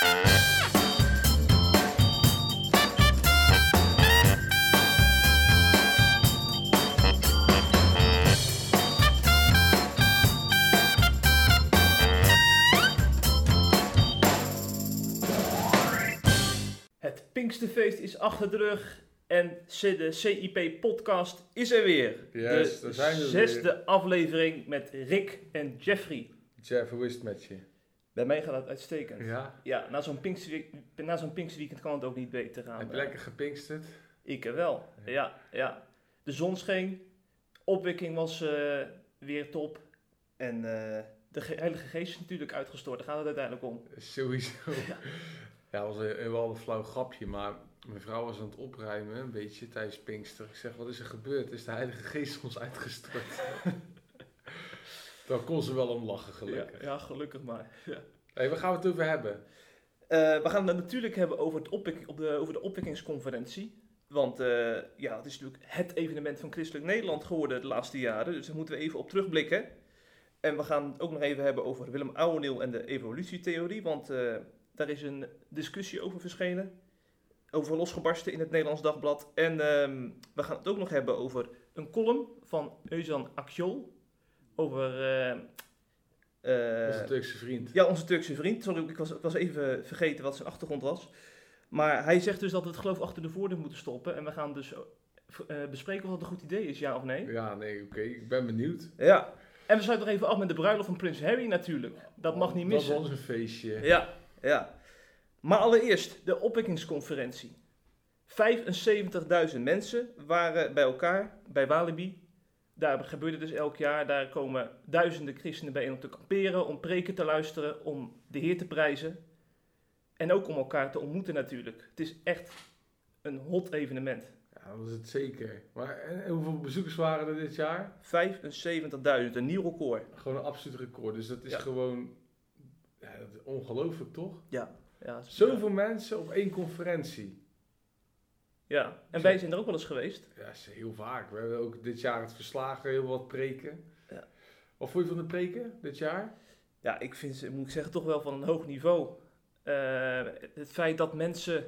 Het Pinksterfeest is achter de rug en de CIP-podcast is er weer. Yes, de daar zijn we zesde aflevering met Rick en Jeffrey. Jeff, hoe is het met je? Bij mij gaat het uitstekend. Ja? Ja, na zo'n Pinksterweek- na zo'n Pinksterweekend kan het ook niet beter gaan. Heb je lekker gepinksterd? Ik wel, ja, ja. De zon scheen, opwekking was eh, weer top en eh, de Ge- Heilige Geest is natuurlijk uitgestort. Daar gaat het uiteindelijk om. Sowieso. Ja. Ja, dat was een, wel een flauw grapje, maar mijn vrouw was aan het opruimen, een beetje, tijdens Pinkster. Ik zeg, wat is er gebeurd? Is de Heilige Geest ons uitgestort? Dan kon ze wel om lachen, Ja, gelukkig. ja, gelukkig maar. Ja. Hey, waar gaan we het over hebben? Eh, we gaan het natuurlijk hebben over, het op de, over de opwekkingsconferentie. Want eh, ja, het is natuurlijk het evenement van Christelijk Nederland geworden de laatste jaren. Dus daar moeten we even op terugblikken. En we gaan het ook nog even hebben over Willem Ouweneel en de evolutietheorie. Want eh, daar is een discussie over verschenen. Over losgebarsten in het Nederlands Dagblad. En ehm, we gaan het ook nog hebben over een column van Euzan Akjol. Over... eh, eh, Onze Turkse vriend. ja, onze Turkse vriend. Sorry, ik was, ik was even vergeten wat zijn achtergrond was. Maar hij zegt dus dat we het geloof achter de voordeur moeten stoppen. En we gaan dus eh, bespreken of dat een goed idee is, ja of nee. Ja, nee, oké. Ik ben benieuwd. Ja. En we sluiten nog even af met de bruiloft van Prins Harry natuurlijk. Dat mag niet missen. Dat was een feestje. Ja, ja. Maar allereerst de opwekkingsconferentie. 75.000 mensen waren bij elkaar bij Walibi. Daar gebeurt het dus elk jaar. Daar komen duizenden christenen bijeen om te kamperen, om preken te luisteren, om de Heer te prijzen. En ook om elkaar te ontmoeten natuurlijk. Het is echt een hot evenement. Ja, dat is het zeker. Maar en, hoeveel bezoekers waren er dit jaar? 75.000, een nieuw record. Gewoon een absoluut record. Dus dat is Ja. gewoon ja, ongelooflijk, toch? Ja, is- Zoveel mensen op één conferentie. Ja, en wij zijn er ook wel eens geweest. Ja, is heel vaak. We hebben ook dit jaar het verslagen, heel wat preken. Ja. Wat vond je van de preken dit jaar? Ja, ik vind ze, moet ik zeggen, toch wel van een hoog niveau. Eh, het feit dat mensen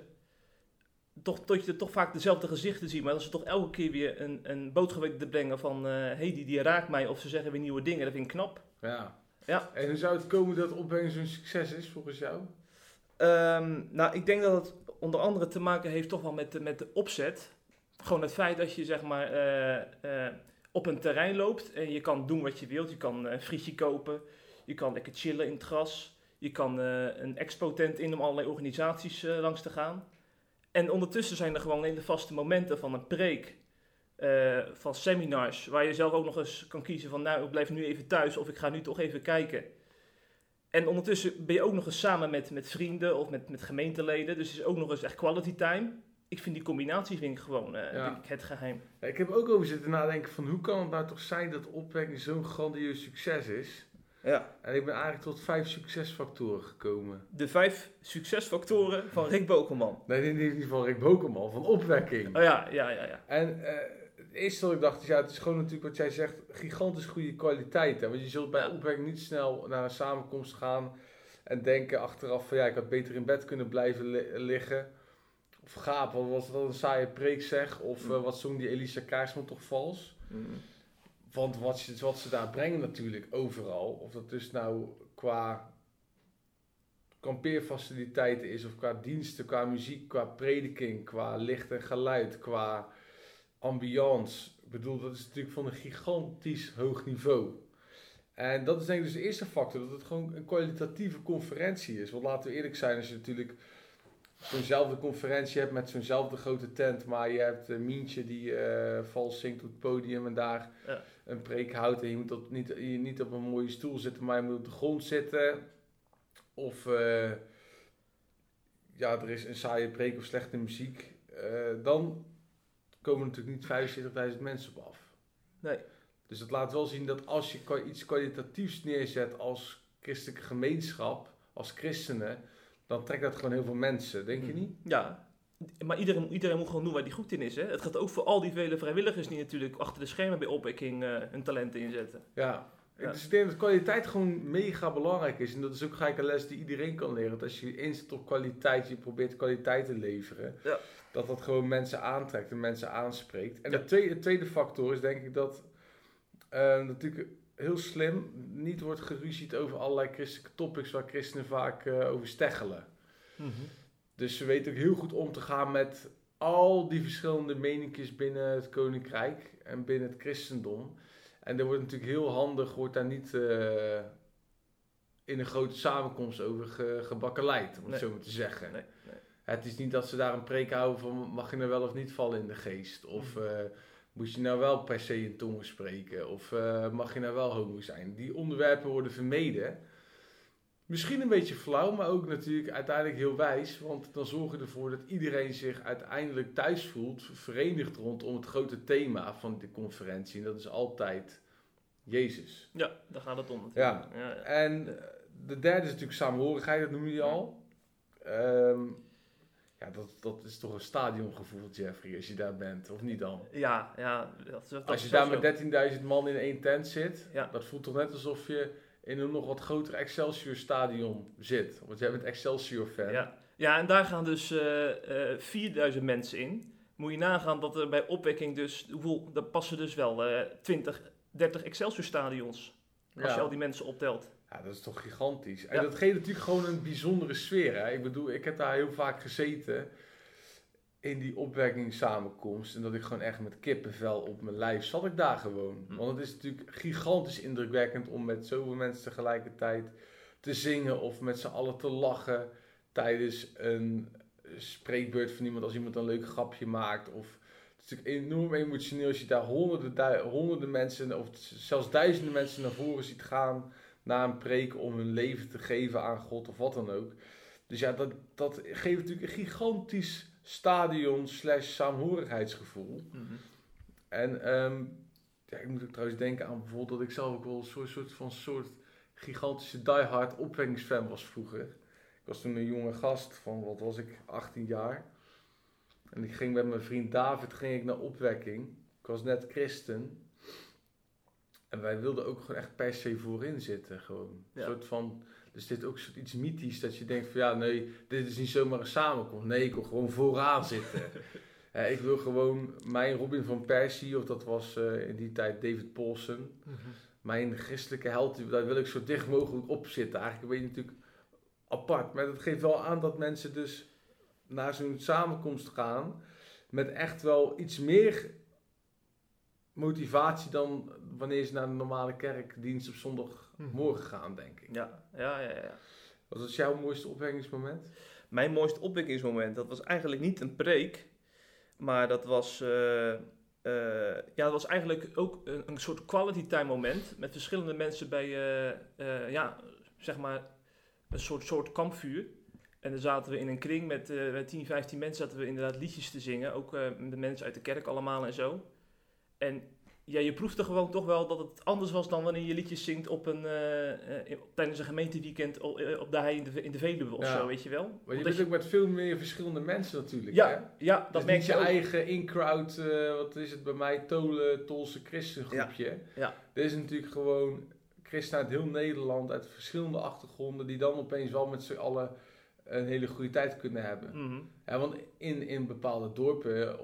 toch, dat je toch vaak dezelfde gezichten ziet, maar dat ze toch elke keer weer een, een boodschap weten te brengen van, hé, hey, die, die raakt mij, of ze zeggen weer nieuwe dingen, dat vind ik knap. Ja. Ja. En hoe zou het komen dat opbrengst zo'n succes is volgens jou? Ehm, nou, ik denk dat het onder andere te maken heeft toch wel met de, met de opzet. Gewoon het feit dat je zeg maar eh, eh, op een terrein loopt en je kan doen wat je wilt. Je kan eh, een frietje kopen, je kan lekker chillen in het gras. Je kan een expo-tent in om allerlei organisaties langs te gaan. En ondertussen zijn er gewoon hele vaste momenten van een preek, van seminars, waar je zelf ook nog eens kan kiezen van nou, ik blijf nu even thuis of ik ga nu toch even kijken. En ondertussen ben je ook nog eens samen met, met vrienden of met, met gemeenteleden. Dus het is ook nog eens echt quality time. Ik vind die combinatie vind ik gewoon eh, Ja. vind ik het geheim. Ja, ik heb ook over zitten nadenken van hoe kan het nou toch zijn dat opwekking zo'n grandieus succes is? Ja. En ik ben eigenlijk tot vijf succesfactoren gekomen. De vijf succesfactoren van Rick Bokelman. Nee, in ieder geval Rick Bokerman van opwekking. Oh ja, ja, ja, ja. En eh, eerste wat ik dacht is, ja, het is gewoon natuurlijk wat jij zegt, gigantisch goede kwaliteit. Hè? Want je zult bij opwekking niet snel naar een samenkomst gaan en denken achteraf van, ja, ik had beter in bed kunnen blijven li- liggen. Of gaap, wat was dat een saaie preek zeg. Of eh, wat zong die Elisa Kaarsman toch vals. Mm. Want wat ze, wat ze daar brengen natuurlijk overal, of dat dus nou qua kampeerfaciliteiten is, of qua diensten, qua muziek, qua prediking, qua licht en geluid, qua ambiance. Ik bedoel, dat is natuurlijk van een gigantisch hoog niveau. En dat is denk ik dus de eerste factor, dat het gewoon een kwalitatieve conferentie is. Want laten we eerlijk zijn, als je natuurlijk zo'nzelfde conferentie hebt met zo'nzelfde grote tent, maar je hebt een Mientje die eh, vals zingt op het podium en daar Ja. een preek houdt en je moet op, niet, je niet op een mooie stoel zitten, maar je moet op de grond zitten. Of eh, ja, er is een saaie preek of slechte muziek. eh, dan komen natuurlijk niet 75.000 mensen op af. Nee. Dus dat laat wel zien dat als je iets kwalitatiefs neerzet als christelijke gemeenschap, als christenen, dan trekt dat gewoon heel veel mensen, denk je niet? Ja, maar iedereen, iedereen moet gewoon doen waar hij goed in is. Hè? Het gaat ook voor al die vele vrijwilligers die natuurlijk achter de schermen bij opwekking eh hun talenten inzetten. Ja, Ja. Dus ik denk dat kwaliteit gewoon mega belangrijk is. En dat is ook gelijk een les die iedereen kan leren. Dat als je inzet op kwaliteit, je probeert kwaliteit te leveren. Ja. Dat dat gewoon mensen aantrekt en mensen aanspreekt. En Ja. de, tweede, de tweede factor is denk ik dat eh, natuurlijk heel slim niet wordt geruzied over allerlei christelijke topics waar christenen vaak eh, over steggelen. Mhm. Dus ze weten ook heel goed om te gaan met al die verschillende meningjes binnen het koninkrijk en binnen het christendom. En er wordt natuurlijk heel handig, wordt daar niet eh, in een grote samenkomst over ge, gebakkeleid, om het zo maar te zeggen. Nee. Het is niet dat ze daar een preek houden van mag je nou wel of niet vallen in de geest? Of Mhm. eh, moet je nou wel per se in tongen spreken? Of eh, mag je nou wel homo zijn? Die onderwerpen worden vermeden. Misschien een beetje flauw, maar ook natuurlijk uiteindelijk heel wijs. Want dan zorg je ervoor dat iedereen zich uiteindelijk thuis voelt, verenigd rondom het grote thema van de conferentie. En dat is altijd Jezus. Ja, daar gaat het om natuurlijk. Ja. Ja, En de derde is natuurlijk samenhorigheid, dat noem je al. Ehm, ja, dat, dat is toch een stadiongevoel, Jeffrey, als je daar bent, of niet dan? ja, ja, dat, dat als je daar met 13.000 man in één tent zit, Ja. dat voelt toch net alsof je in een nog wat groter Excelsior stadion zit. Want jij bent Excelsior fan. zo. Ja. ja, en daar gaan dus eh, eh, 4000 mensen in. Moet je nagaan dat er bij opwekking dus, hoeveel, daar passen dus wel eh 20, 30 Excelsior stadions. Als Ja. je al die mensen optelt. Ja, dat is toch gigantisch. En Ja. dat geeft natuurlijk gewoon een bijzondere sfeer. Hè? Ik bedoel, ik heb daar heel vaak gezeten in die opwekkingssamenkomst. En dat ik gewoon echt met kippenvel op mijn lijf zat ik daar gewoon. Hm. Want het is natuurlijk gigantisch indrukwekkend om met zoveel mensen tegelijkertijd te zingen of met z'n allen te lachen tijdens een spreekbeurt van iemand als iemand een leuk grapje maakt. Of het is natuurlijk enorm emotioneel als je daar honderden, honderden mensen of zelfs duizenden mensen naar voren ziet gaan na een preek om hun leven te geven aan God of wat dan ook. Dus ja, dat, dat geeft natuurlijk een gigantisch stadion slash saamhorigheidsgevoel. Mhm. En ehm, ja, ik moet ook trouwens denken aan bijvoorbeeld dat ik zelf ook wel een soort, soort van soort gigantische diehard opwekkingsfan was vroeger. Ik was toen een jonge gast van, wat was ik, 18 jaar. En ik ging met mijn vriend David ging ik naar opwekking. Ik was net christen. En wij wilden ook gewoon echt per se voorin zitten. Gewoon. Ja. Een soort van, dus dit ook iets mythisch dat je denkt van ja, nee, dit is niet zomaar een samenkomst. Nee, ik wil gewoon vooraan zitten. Ik wil gewoon mijn Robin van Persie, of dat was eh, in die tijd David Paulsen, Mhm. mijn christelijke held, daar wil ik zo dicht mogelijk op zitten. Eigenlijk ben je natuurlijk apart. Maar dat geeft wel aan dat mensen dus naar zo'n samenkomst gaan met echt wel iets meer motivatie dan wanneer ze naar de normale kerkdienst op zondagmorgen gaan, denk ik. Ja, ja, ja, ja. Wat was jouw mooiste opwekkingsmoment? Mijn mooiste opwekkingsmoment, dat was eigenlijk niet een preek, maar dat was, eh, eh, ja, dat was eigenlijk ook een, een soort quality time moment met verschillende mensen bij, eh, ja, zeg maar, een soort, soort kampvuur. En dan zaten we in een kring met, met 10, 15 mensen, zaten we inderdaad liedjes te zingen, ook de mensen uit de kerk allemaal en zo. En ja, je proefde gewoon toch wel dat het anders was dan wanneer je liedjes zingt op een, eh, eh, tijdens een gemeenteweekend op, eh, op de hei in de, in de Veluwe of Ja. zo, weet je wel. Maar je bent ook met veel meer verschillende mensen natuurlijk. hè? ja, ja, dat Dat merk je niet je eigen in-crowd, wat is het bij mij, Tolen, Tolse christengroepje. Ja. Dit is natuurlijk gewoon christen uit heel Nederland, uit verschillende achtergronden, die dan opeens wel met z'n allen een hele goede tijd kunnen hebben. Mhm. Ja, want in, in bepaalde dorpen,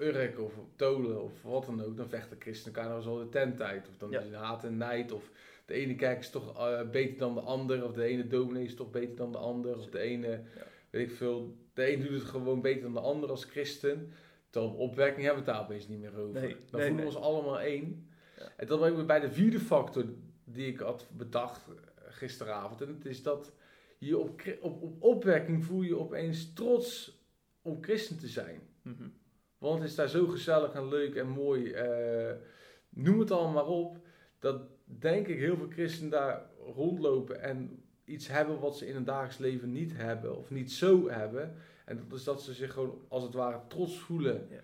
Urk of op Tolen of wat dan ook, dan vechten christenen elkaar nog al de tent uit. Of dan Ja. is het haat en nijd, of de ene kerk is toch eh, beter dan de ander, of de ene dominee is toch beter dan de ander, of de ene, weet ik veel, de een doet het gewoon beter dan de ander als christen. Terwijl op opwekking hebben we het daar opeens niet meer over. Nee, dan nee, voelen nee. we ons allemaal één. Ja. En dat brengt me bij de vierde factor die ik had bedacht eh, gisteravond. En het is dat je op, op, op opwekking voel je opeens trots om christen te zijn. Mhm. Want het is daar zo gezellig en leuk en mooi. eh, noem het allemaal maar op. Dat denk ik heel veel christenen daar rondlopen en iets hebben wat ze in een dagelijks leven niet hebben of niet zo hebben. En dat is dat ze zich gewoon als het ware trots voelen Ja.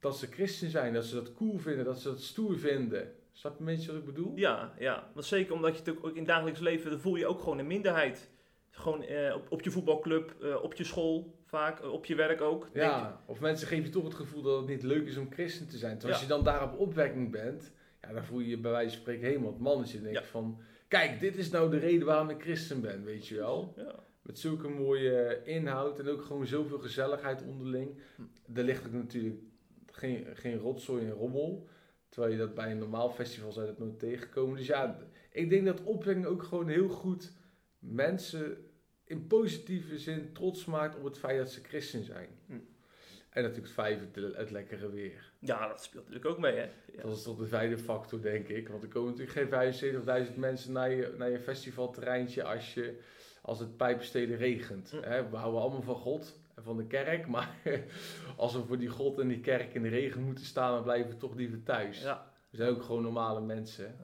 dat ze christen zijn, dat ze dat cool vinden, dat ze dat stoer vinden. Snap je een beetje wat ik bedoel? Ja, ja. Want zeker omdat je het ook in het dagelijks leven, dan voel je ook gewoon een minderheid. Gewoon eh, op, op je voetbalclub, eh, op je school vaak, eh, op je werk ook. Ja, of mensen geven je toch het gevoel dat het niet leuk is om christen te zijn. Terwijl als je dan daar op opwekking bent, Ja, dan voel je je bij wijze van spreken helemaal het mannetje. En denk Ja. je van, kijk, dit is nou de reden waarom ik christen ben, weet je wel. Ja. Met zulke mooie inhoud en ook gewoon zoveel gezelligheid onderling. Hm. Er ligt ook natuurlijk geen, geen rotzooi en rommel. Terwijl je dat bij een normaal festival zou dat nooit tegenkomen. Dus ja, ik denk dat opwekking ook gewoon heel goed mensen in positieve zin trots maakt op het feit dat ze christen zijn. Hm. En natuurlijk het vijfde, het, het lekkere weer. ja, dat speelt natuurlijk ook mee, hè. Ja. Dat is tot de vijfde factor, denk ik. Want er komen natuurlijk geen 75.000 mensen naar je, naar je festivalterreintje als, je, als het pijpenstelen regent. Hm. Hè, we houden allemaal van God en van de kerk, maar als we voor die God en die kerk in de regen moeten staan, dan blijven we toch liever thuis. ja. We zijn ook gewoon normale mensen.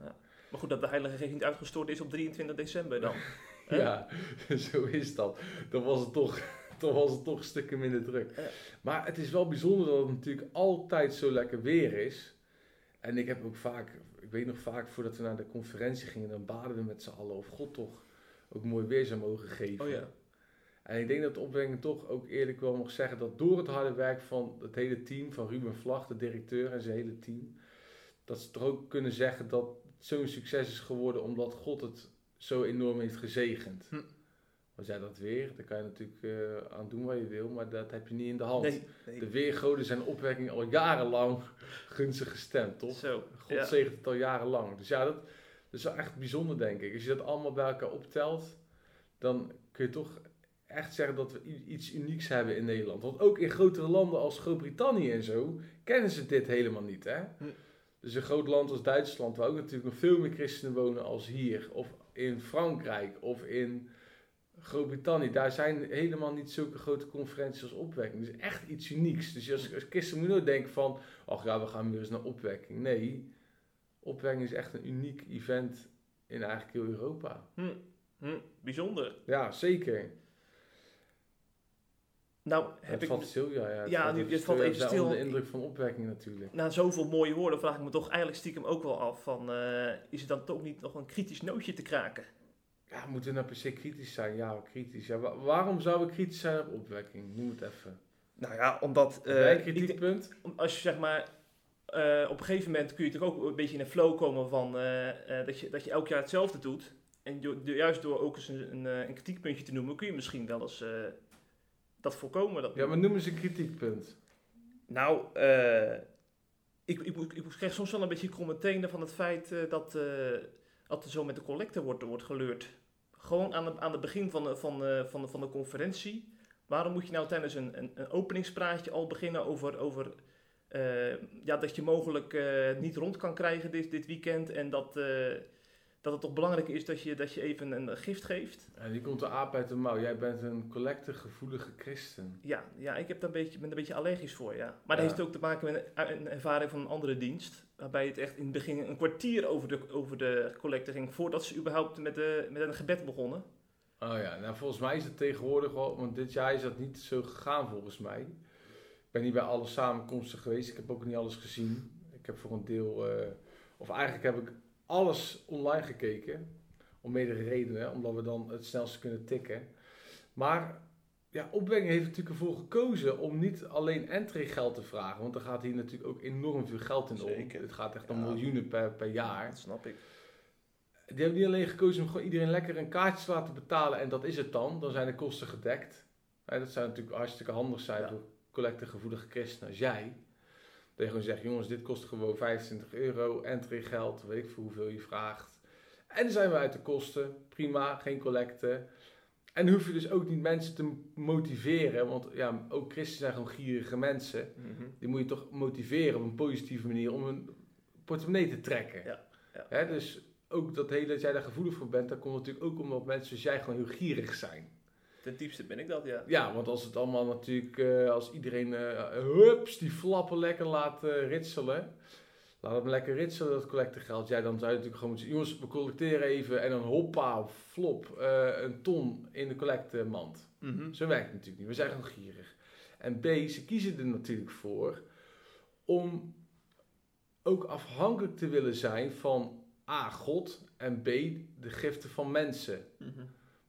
Maar goed, dat de Heilige Geest niet uitgestort is op 23 december dan. Ja, zo is dat. Dan was het toch, dan was het toch stukken minder druk. Maar het is wel bijzonder dat het natuurlijk altijd zo lekker weer is. En ik heb ook vaak, ik weet nog vaak voordat we naar de conferentie gingen, dan baden we met z'n allen of God toch ook mooi weer zou mogen geven. Oh ja. En ik denk dat de opwekking toch ook eerlijk wel mag zeggen dat door het harde werk van het hele team, van Ruben Vlag, de directeur en zijn hele team, dat ze toch ook kunnen zeggen dat het zo'n succes is geworden omdat God het zo enorm heeft gezegend. Hm. Want ja, dat weer, daar kan je natuurlijk eh, aan doen wat je wil, maar dat heb je niet in de hand. Nee, nee. De weergoden zijn opwekking al jarenlang gunstig gestemd, toch? Zo. God ja. zegent het al jarenlang. Dus ja, dat, dat is wel echt bijzonder, denk ik. Als je dat allemaal bij elkaar optelt, dan kun je toch echt zeggen dat we iets unieks hebben in Nederland. Want ook in grotere landen als Groot-Brittannië en zo, kennen ze dit helemaal niet, hè? Hm. Dus een groot land als Duitsland, waar ook natuurlijk nog veel meer christenen wonen als hier, of in Frankrijk, of in Groot-Brittannië, daar zijn helemaal niet zulke grote conferenties als opwekking. Dus echt iets unieks. Dus als, als christen moet je nooit denken van, ach ja, we gaan weer eens naar opwekking. Nee, opwekking is echt een uniek event in eigenlijk heel Europa. Hm. Hm. Bijzonder. Ja, zeker. Nou, heb het ik valt stil, ja. Ja, Ja, nu- het valt stil. even stil. de indruk van opwekking natuurlijk. na zoveel mooie woorden vraag ik me toch eigenlijk stiekem ook wel af van... eh, is het dan toch niet nog een kritisch nootje te kraken? Ja, moeten we nou per se kritisch zijn? Ja, kritisch. Ja, wa- waarom zouden we kritisch zijn op opwekking? Noem het even. Nou ja, omdat... Ik denk- kritiekpunt? als je zeg maar... eh, op een gegeven moment kun je toch ook een beetje in een flow komen van... eh, eh, dat, je, dat je elk jaar hetzelfde doet. En juist door ook eens een, een, eh, een kritiekpuntje te noemen... kun je misschien wel eens eh, dat voorkomen. Dat Ja, maar noem eens een kritiekpunt. Nou, eh, ik, ik, ik, ik krijg soms wel een beetje kromme tenen van het feit eh, dat, eh, dat er zo met de collecte wordt, wordt geleurd. Gewoon aan het aan het begin van de, van, de, van, de, van de conferentie. Waarom moet je nou tijdens een, een, een openingspraatje al beginnen over, over ja, dat je mogelijk niet rond kan krijgen dit, dit weekend en dat, dat het toch belangrijk is dat je, dat je even een gift geeft? En die komt de aap uit de mouw. Jij bent een collectegevoelige christen. Ja, ja ik heb daar een beetje, ben een beetje allergisch voor, ja. Maar dat Ja. heeft ook te maken met een, een ervaring van een andere dienst. Waarbij het echt in het begin een kwartier over de, over de collecte ging. Voordat ze überhaupt met, de, met een gebed begonnen. Oh ja, nou volgens mij is het tegenwoordig wel, want dit jaar is dat niet zo gegaan volgens mij. Ik ben niet bij alle samenkomsten geweest, ik heb ook niet alles gezien. Ik heb voor een deel, eh, of eigenlijk heb ik alles online gekeken. Om meerdere redenen, omdat we dan het snelste kunnen tikken. Maar ja, opwekking heeft natuurlijk ervoor gekozen om niet alleen entreegeld te vragen. Want er gaat hier natuurlijk ook enorm veel geld in om. Zeker. Het gaat echt om Ja. miljoenen per, per jaar. Dat snap ik. Die hebben niet alleen gekozen om gewoon iedereen lekker een kaartje te laten betalen en dat is het dan. Dan zijn de kosten gedekt. Dat zou natuurlijk hartstikke handig zijn Ja. voor collectegevoelige christenen als jij. Dat je gewoon zegt, jongens, dit kost gewoon 25 euro, entry geld, weet ik veel hoeveel je vraagt. En dan zijn we uit de kosten, prima, geen collecte. En hoef je dus ook niet mensen te motiveren, want ja, ook christenen zijn gewoon gierige mensen. Die moet je toch motiveren op een positieve manier om een portemonnee te trekken. Ja, ja. Hè, dus ook dat hele dat jij daar gevoelig voor bent, dat komt natuurlijk ook omdat mensen zoals jij gewoon heel gierig zijn. Ten diepste ben ik dat, ja. Ja, want als het allemaal natuurlijk, eh, als iedereen eh, hups, die flappen lekker laat eh, ritselen. Laat hem lekker ritselen, dat collectegeld. Ja, dan zou je natuurlijk gewoon moeten jongens, we collecteren even en dan hoppa, flop, een ton in de collectemand. Mhm. Zo werkt het natuurlijk niet. We zijn gewoon gierig. En B, ze kiezen er natuurlijk voor om ook afhankelijk te willen zijn van A, God en B, de giften van mensen. Mhm.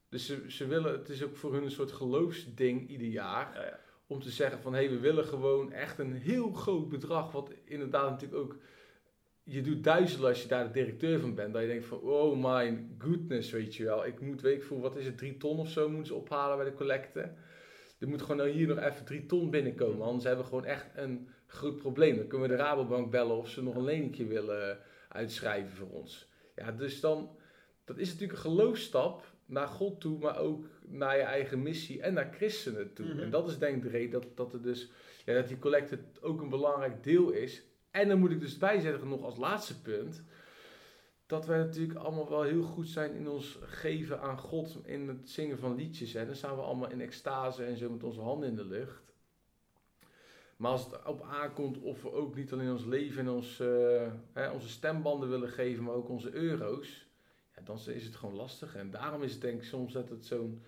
Dus ze, ze willen, het is ook voor hun een soort geloofsding ieder jaar. Ja, ja. Om te zeggen van, hé, we willen gewoon echt een heel groot bedrag. Wat inderdaad natuurlijk ook je doet duizelen als je daar de directeur van bent. Dat je denkt van, oh my goodness, weet je wel. Ik moet, weet ik veel, wat is het, drie ton of zo moeten ze ophalen bij de collecte. Er moet gewoon nou hier nog even drie ton binnenkomen. Anders hebben we gewoon echt een groot probleem. Dan kunnen we de Rabobank bellen of ze nog een leningje willen uitschrijven voor ons. Ja, dus dan, dat is natuurlijk een geloofstap naar God toe, maar ook naar je eigen missie en naar christenen toe. Mhm. En dat is denk ik de reden dat, dat, er dus, ja, dat die collecte ook een belangrijk deel is. En dan moet ik dus bijzetten nog als laatste punt, dat wij natuurlijk allemaal wel heel goed zijn in ons geven aan God, in het zingen van liedjes. En dan staan we allemaal in extase en zo met onze handen in de lucht. Maar als het op aankomt of we ook niet alleen ons leven en ons, eh, hè, onze stembanden willen geven, maar ook onze euro's, ja, dan is het gewoon lastig. En daarom is het denk ik soms dat het zo'n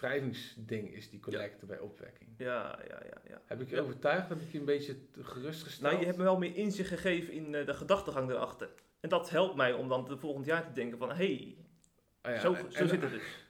wrijvingsding is, die collecte bij opwekking. Ja, ja, ja. ja. Heb ik je overtuigd? Heb ik je een beetje gerustgesteld? Nou, je hebt me wel meer inzicht gegeven in eh, de gedachtegang erachter. En dat helpt mij om dan het volgend jaar te denken van, hé, hey, Ah ja, zo, en- zo en- zit het dus.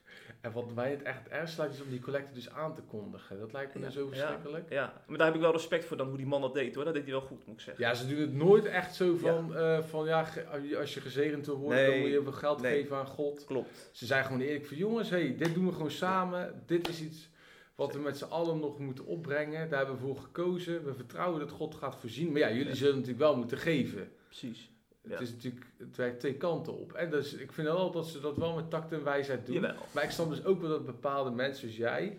En wat mij het echt ergst lijkt is om die collecte dus aan te kondigen. Dat lijkt me Ja, dan zo verschrikkelijk. Ja, maar daar heb ik wel respect voor dan hoe die man dat deed hoor. Dat deed hij wel goed, moet ik zeggen. Ja, ze doen het nooit echt zo van, eh, van ja, ge- als je gezegend wil worden, dan moet je wel geld nee. geven aan God. Klopt. Ze zijn gewoon eerlijk van jongens, hey, dit doen we gewoon samen. Dit is iets wat we met z'n allen nog moeten opbrengen. Daar hebben we voor gekozen. We vertrouwen dat God gaat voorzien. Maar ja, jullie Ja. zullen natuurlijk wel moeten geven. Precies. Het Ja. is natuurlijk, het werkt twee kanten op. En dus, ik vind wel dat ze dat wel met tact en wijsheid doen. Jawel. Maar ik snap dus ook wel dat bepaalde mensen zoals jij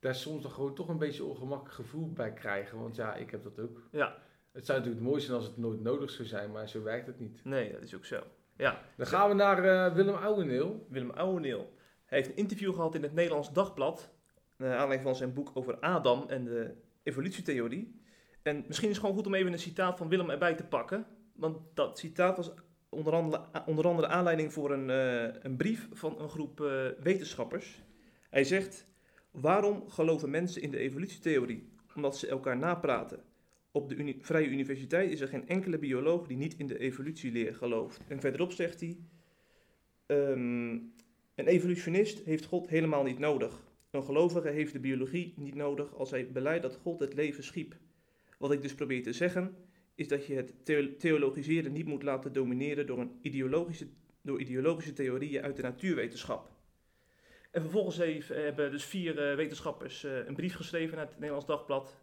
daar soms dan gewoon toch een beetje een ongemakkelijk gevoel bij krijgen. Want ja, ik heb dat ook. Ja. Het zou natuurlijk mooi zijn als het nooit nodig zou zijn, maar zo werkt het niet. Nee, dat is ook zo. Ja, Dan gaan we naar eh, Willem Ouweneel. Willem Ouweneel. Hij heeft een interview gehad in het Nederlands Dagblad. Naar aanleiding van zijn boek over Adam en de evolutietheorie. En misschien is het gewoon goed om even een citaat van Willem erbij te pakken. Want dat citaat was onder andere, onder andere aanleiding voor een, eh, een brief van een groep eh, wetenschappers. Hij zegt: Waarom geloven mensen in de evolutietheorie? Omdat ze elkaar napraten. Op de Vrije Universiteit is er geen enkele bioloog die niet in de evolutieleer gelooft. En verderop zegt hij: ehm, Een evolutionist heeft God helemaal niet nodig. Een gelovige heeft de biologie niet nodig als hij beleidt dat God het leven schiep. Wat ik dus probeer te zeggen, is dat je het theo- theologiseren niet moet laten domineren door, een ideologische, door ideologische theorieën uit de natuurwetenschap. En vervolgens heeft, hebben dus vier eh, wetenschappers eh, een brief geschreven naar het Nederlands Dagblad.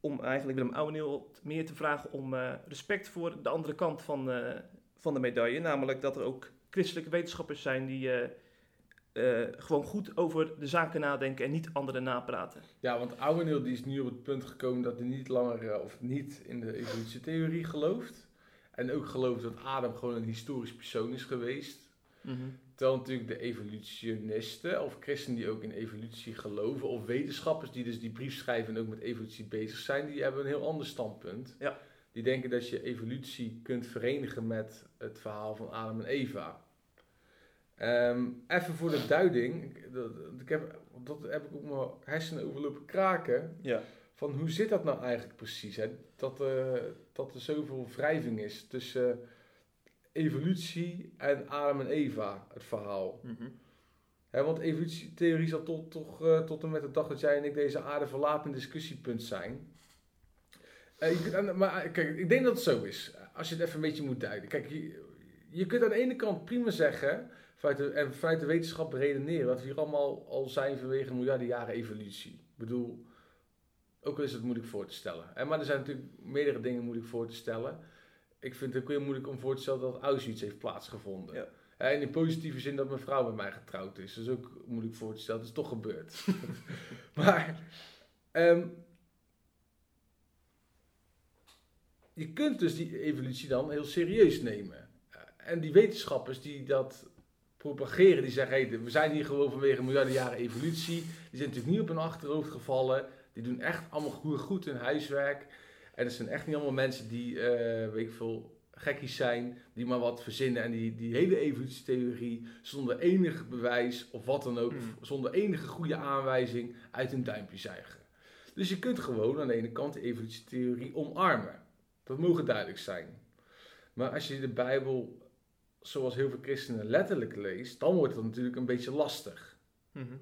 Om eigenlijk Willem Ouweneel meer te vragen om eh, respect voor de andere kant van, eh, van de medaille. Namelijk dat er ook christelijke wetenschappers zijn die eh, gewoon goed over de zaken nadenken en niet anderen napraten. Ja, want Ouweneel die is nu op het punt gekomen dat hij niet langer eh, of niet in de evolutietheorie gelooft. En ook gelooft dat Adam gewoon een historisch persoon is geweest. Terwijl natuurlijk de evolutionisten of christenen die ook in evolutie geloven, of wetenschappers die dus die brief schrijven en ook met evolutie bezig zijn, die hebben een heel ander standpunt. Ja. Die denken dat je evolutie kunt verenigen met het verhaal van Adam en Eva. Ehm, even voor de duiding, ik, dat, ik heb, dat heb ik op mijn hersenen overlopen kraken. Ja. Van hoe zit dat nou eigenlijk precies? Hè? Dat, eh, dat er zoveel wrijving is tussen evolutie en Adam en Eva, het verhaal. Hè, want evolutietheorie zal tot, toch, eh, tot en met de dag dat jij en ik deze aarde verlaten discussiepunt zijn. Eh, je kunt aan- maar eh, kijk, ik denk dat het zo is. Als je het even een beetje moet duiden. Kijk, je, je kunt aan de ene kant prima zeggen, vanuit de, en vanuit de wetenschap redeneren, dat we hier allemaal al zijn vanwege miljarden jaren evolutie. Ik bedoel, ook al is het moeilijk voor te stellen. Hè, maar er zijn natuurlijk meerdere dingen moeilijk voor te stellen. Ik vind het ook heel moeilijk om voor te stellen dat Auschwitz heeft plaatsgevonden. Ja. En in positieve zin dat mijn vrouw met mij getrouwd is. Dat is ook moeilijk voor te stellen. Dat is toch gebeurd. maar ehm, je kunt dus die evolutie dan heel serieus nemen. En die wetenschappers die dat propageren, die zeggen, hey, we zijn hier gewoon vanwege miljarden jaren evolutie. Die zijn natuurlijk niet op hun achterhoofd gevallen. Die doen echt allemaal goed, goed hun huiswerk. En het zijn echt niet allemaal mensen die, eh, weet ik veel, gekkies zijn, die maar wat verzinnen en die, die hele evolutietheorie zonder enig bewijs of wat dan ook, Hmm. zonder enige goede aanwijzing uit hun duimpje zuigen. Dus je kunt gewoon aan de ene kant de evolutietheorie omarmen. Dat mogen duidelijk zijn. Maar als je de Bijbel, zoals heel veel christenen letterlijk leest, dan wordt het natuurlijk een beetje lastig. Mhm.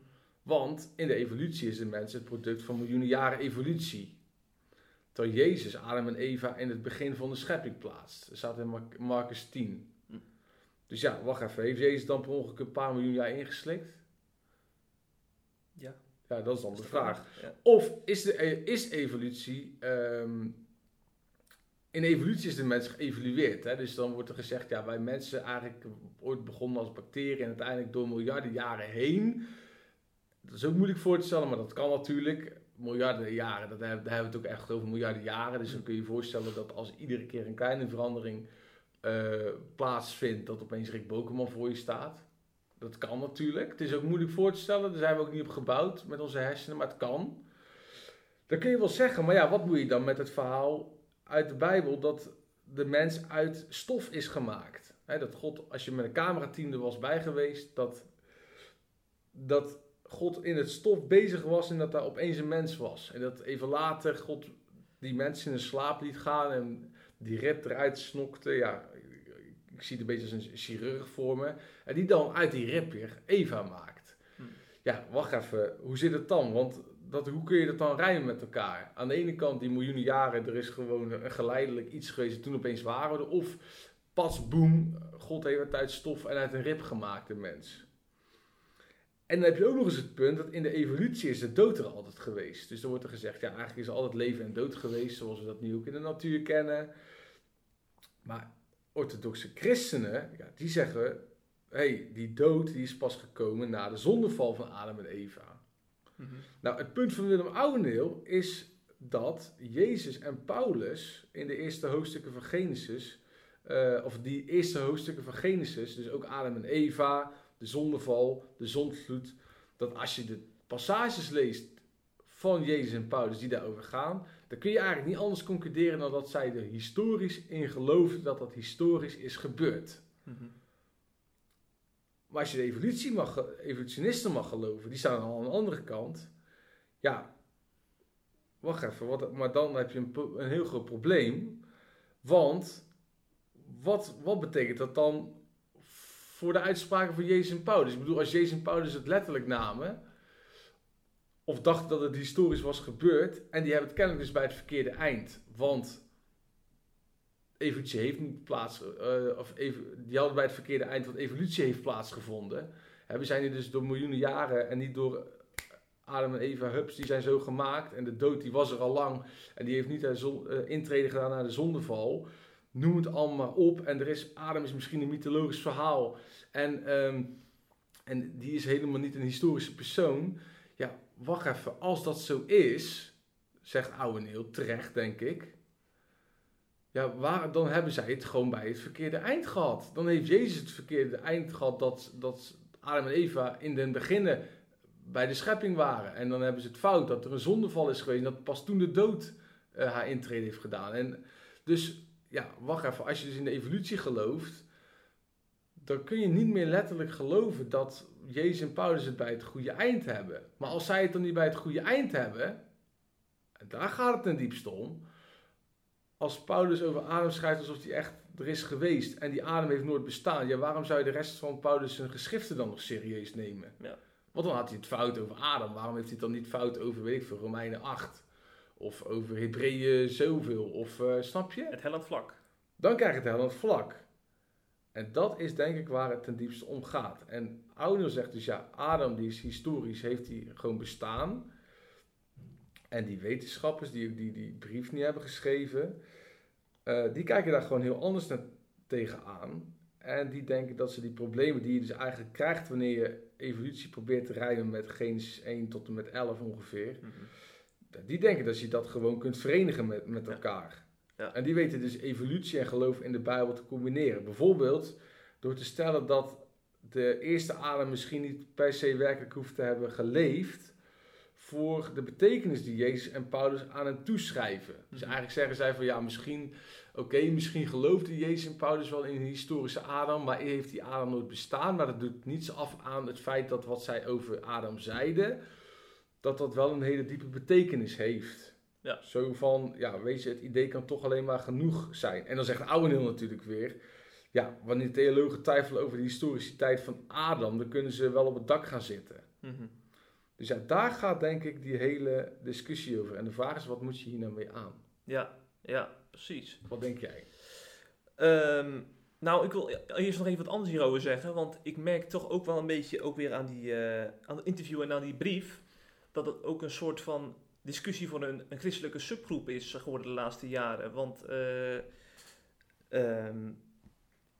Want in de evolutie is de mens het product van miljoenen jaren evolutie. Terwijl Jezus Adam en Eva in het begin van de schepping plaatst. Dat staat in Mar- Marcus 10. Hm. Dus ja, wacht even. Heeft Jezus dan per ongeluk een paar miljoen jaar ingeslikt? Ja. Ja, dat is dan de vraag. Ja. Of is, de, eh, is evolutie. ehm, in evolutie is de mens geëvolueerd. Hè? Dus dan wordt er gezegd, ja, wij mensen eigenlijk ooit begonnen als bacteriën en uiteindelijk door miljarden jaren heen. Dat is ook moeilijk voor te stellen, maar dat kan natuurlijk. Miljarden jaren, dat hebben, daar hebben we het ook echt over miljarden jaren. Dus dan kun je je voorstellen dat als iedere keer een kleine verandering eh, plaatsvindt, dat opeens Rick Bokeman voor je staat. Dat kan natuurlijk. Het is ook moeilijk voor te stellen. Daar zijn we ook niet op gebouwd met onze hersenen, maar het kan. Dan kun je wel zeggen, maar ja, wat moet je dan met het verhaal uit de Bijbel dat de mens uit stof is gemaakt? Dat God, als je met een camerateam er was bij geweest, dat, dat God in het stof bezig was en dat daar opeens een mens was. En dat even later God die mens in een slaap liet gaan en die rib eruit snokte. Ja, ik zie het een beetje als een chirurg voor me. En die dan uit die rib weer Eva maakt. Hm. Ja, wacht even. Hoe zit het dan? Want dat, hoe kun je dat dan rijmen met elkaar? Aan de ene kant, die miljoenen jaren, er is gewoon geleidelijk iets geweest. en Toen opeens waren we er. Of pas boem, God heeft het uit stof en uit een rib gemaakt, de mens. En dan heb je ook nog eens het punt dat in de evolutie is de dood er altijd geweest. Dus dan wordt er gezegd, ja, eigenlijk is er altijd leven en dood geweest, zoals we dat nu ook in de natuur kennen. Maar orthodoxe christenen, ja, die zeggen, hey, die dood die is pas gekomen na de zondeval van Adam en Eva. Mhm. Nou, het punt van Willem Ouweneel is dat Jezus en Paulus in de eerste hoofdstukken van Genesis, eh, of die eerste hoofdstukken van Genesis, dus ook Adam en Eva, de zondeval, de zondvloed, dat als je de passages leest van Jezus en Paulus die daarover gaan, dan kun je eigenlijk niet anders concluderen dan dat zij er historisch in geloven dat dat historisch is gebeurd. Mhm. Maar als je de evolutie mag, evolutionisten mag geloven, die staan al aan de andere kant. Ja, wacht even, wat, maar dan heb je een, een heel groot probleem. Want wat, wat betekent dat dan voor de uitspraken van Jezus en Paulus? Ik bedoel, als Jezus en Paulus het letterlijk namen, of dachten dat het historisch was gebeurd, en die hebben het kennelijk dus bij het verkeerde eind. Want evolutie heeft niet plaats, eh, of die hadden bij het verkeerde eind, want evolutie heeft plaatsgevonden. We zijn hier dus door miljoenen jaren en niet door Adam en Eva Hups, die zijn zo gemaakt. En de dood die was er al lang en die heeft niet haar zon, eh, gedaan naar de zondeval. Noem het allemaal op. En er is, Adam is misschien een mythologisch verhaal. En, ehm, en die is helemaal niet een historische persoon. Ja, wacht even. Als dat zo is, zegt Ouweneel, terecht denk ik. Ja, dan hebben zij het gewoon bij het verkeerde eind gehad. Dan heeft Jezus het verkeerde eind gehad dat, dat Adam en Eva in den beginnen bij de schepping waren. En dan hebben ze het fout dat er een zondeval is geweest. Dat pas toen de dood eh, haar intrede heeft gedaan. En dus, ja, wacht even. Als je dus in de evolutie gelooft, dan kun je niet meer letterlijk geloven dat Jezus en Paulus het bij het goede eind hebben. Maar als zij het dan niet bij het goede eind hebben, en daar gaat het ten diepste om. Als Paulus over Adam schrijft alsof hij echt er is geweest en die Adam heeft nooit bestaan, ja, waarom zou je de rest van Paulus zijn geschriften dan nog serieus nemen? Ja. Want dan had hij het fout over Adam. Waarom heeft hij het dan niet fout over, weet ik veel, Romeinen 8? Of over Hebreeën zoveel? Of, eh, snap je? Het hellend vlak. Dan krijg je het hellend vlak. En dat is denk ik waar het ten diepste om gaat. En Ouder zegt dus ja, Adam die is historisch, heeft hij gewoon bestaan. En die wetenschappers die die, die brief niet hebben geschreven, eh, die kijken daar gewoon heel anders naar tegenaan. En die denken dat ze die problemen die je dus eigenlijk krijgt wanneer je evolutie probeert te rijmen met Genesis 1 tot en met 11 ongeveer. Mhm. Die denken dat je dat gewoon kunt verenigen met, met Ja. elkaar. Ja. En die weten dus evolutie en geloof in de Bijbel te combineren. Bijvoorbeeld door te stellen dat de eerste Adam misschien niet per se werkelijk hoeft te hebben geleefd voor de betekenis die Jezus en Paulus aan hem toeschrijven. Dus Mhm. eigenlijk zeggen zij van ja, misschien, oké, misschien geloofde Jezus en Paulus wel in een historische Adam, maar heeft die Adam nooit bestaan. Maar dat doet niets af aan het feit dat wat zij over Adam zeiden, dat dat wel een hele diepe betekenis heeft. Ja. Zo van, ja, weet je, het idee kan toch alleen maar genoeg zijn. En dan zegt Ouweneel natuurlijk weer, ja, wanneer theologen twijfelen over de historiciteit van Adam, dan kunnen ze wel op het dak gaan zitten. Mhm. Dus ja, daar gaat denk ik die hele discussie over. En de vraag is, wat moet je hier nou mee aan? Ja, ja, precies. Wat denk jij? Ehm, nou, ik wil eerst nog even wat anders hierover zeggen. Want ik merk toch ook wel een beetje, ook weer aan, die, eh, aan het interview en aan die brief, dat het ook een soort van discussie voor een, een christelijke subgroep is geworden de laatste jaren. Want eh, ehm,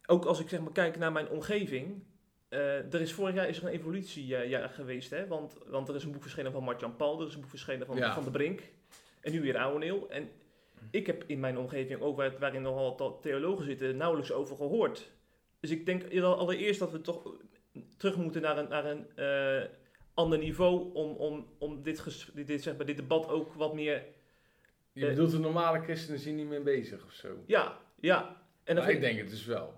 ook als ik zeg maar kijk naar mijn omgeving, eh, er is vorig jaar is er een evolutiejaar geweest. Hè? Want, want er is een boek verschenen van Mark-Jan Paul, er is een boek verschenen van, Ja. van de Brink. En nu weer Ouweneel. En ik heb in mijn omgeving, ook waar, waarin nogal wat theologen zitten, nauwelijks over gehoord. Dus ik denk allereerst dat we toch terug moeten naar een, naar een eh, ander niveau om, om, om dit, ges- dit, zeg maar, dit debat ook wat meer... Je Eh, bedoelt de normale christenen zijn niet meer bezig of zo? Ja, ja. En Maar ik, denk het dus wel.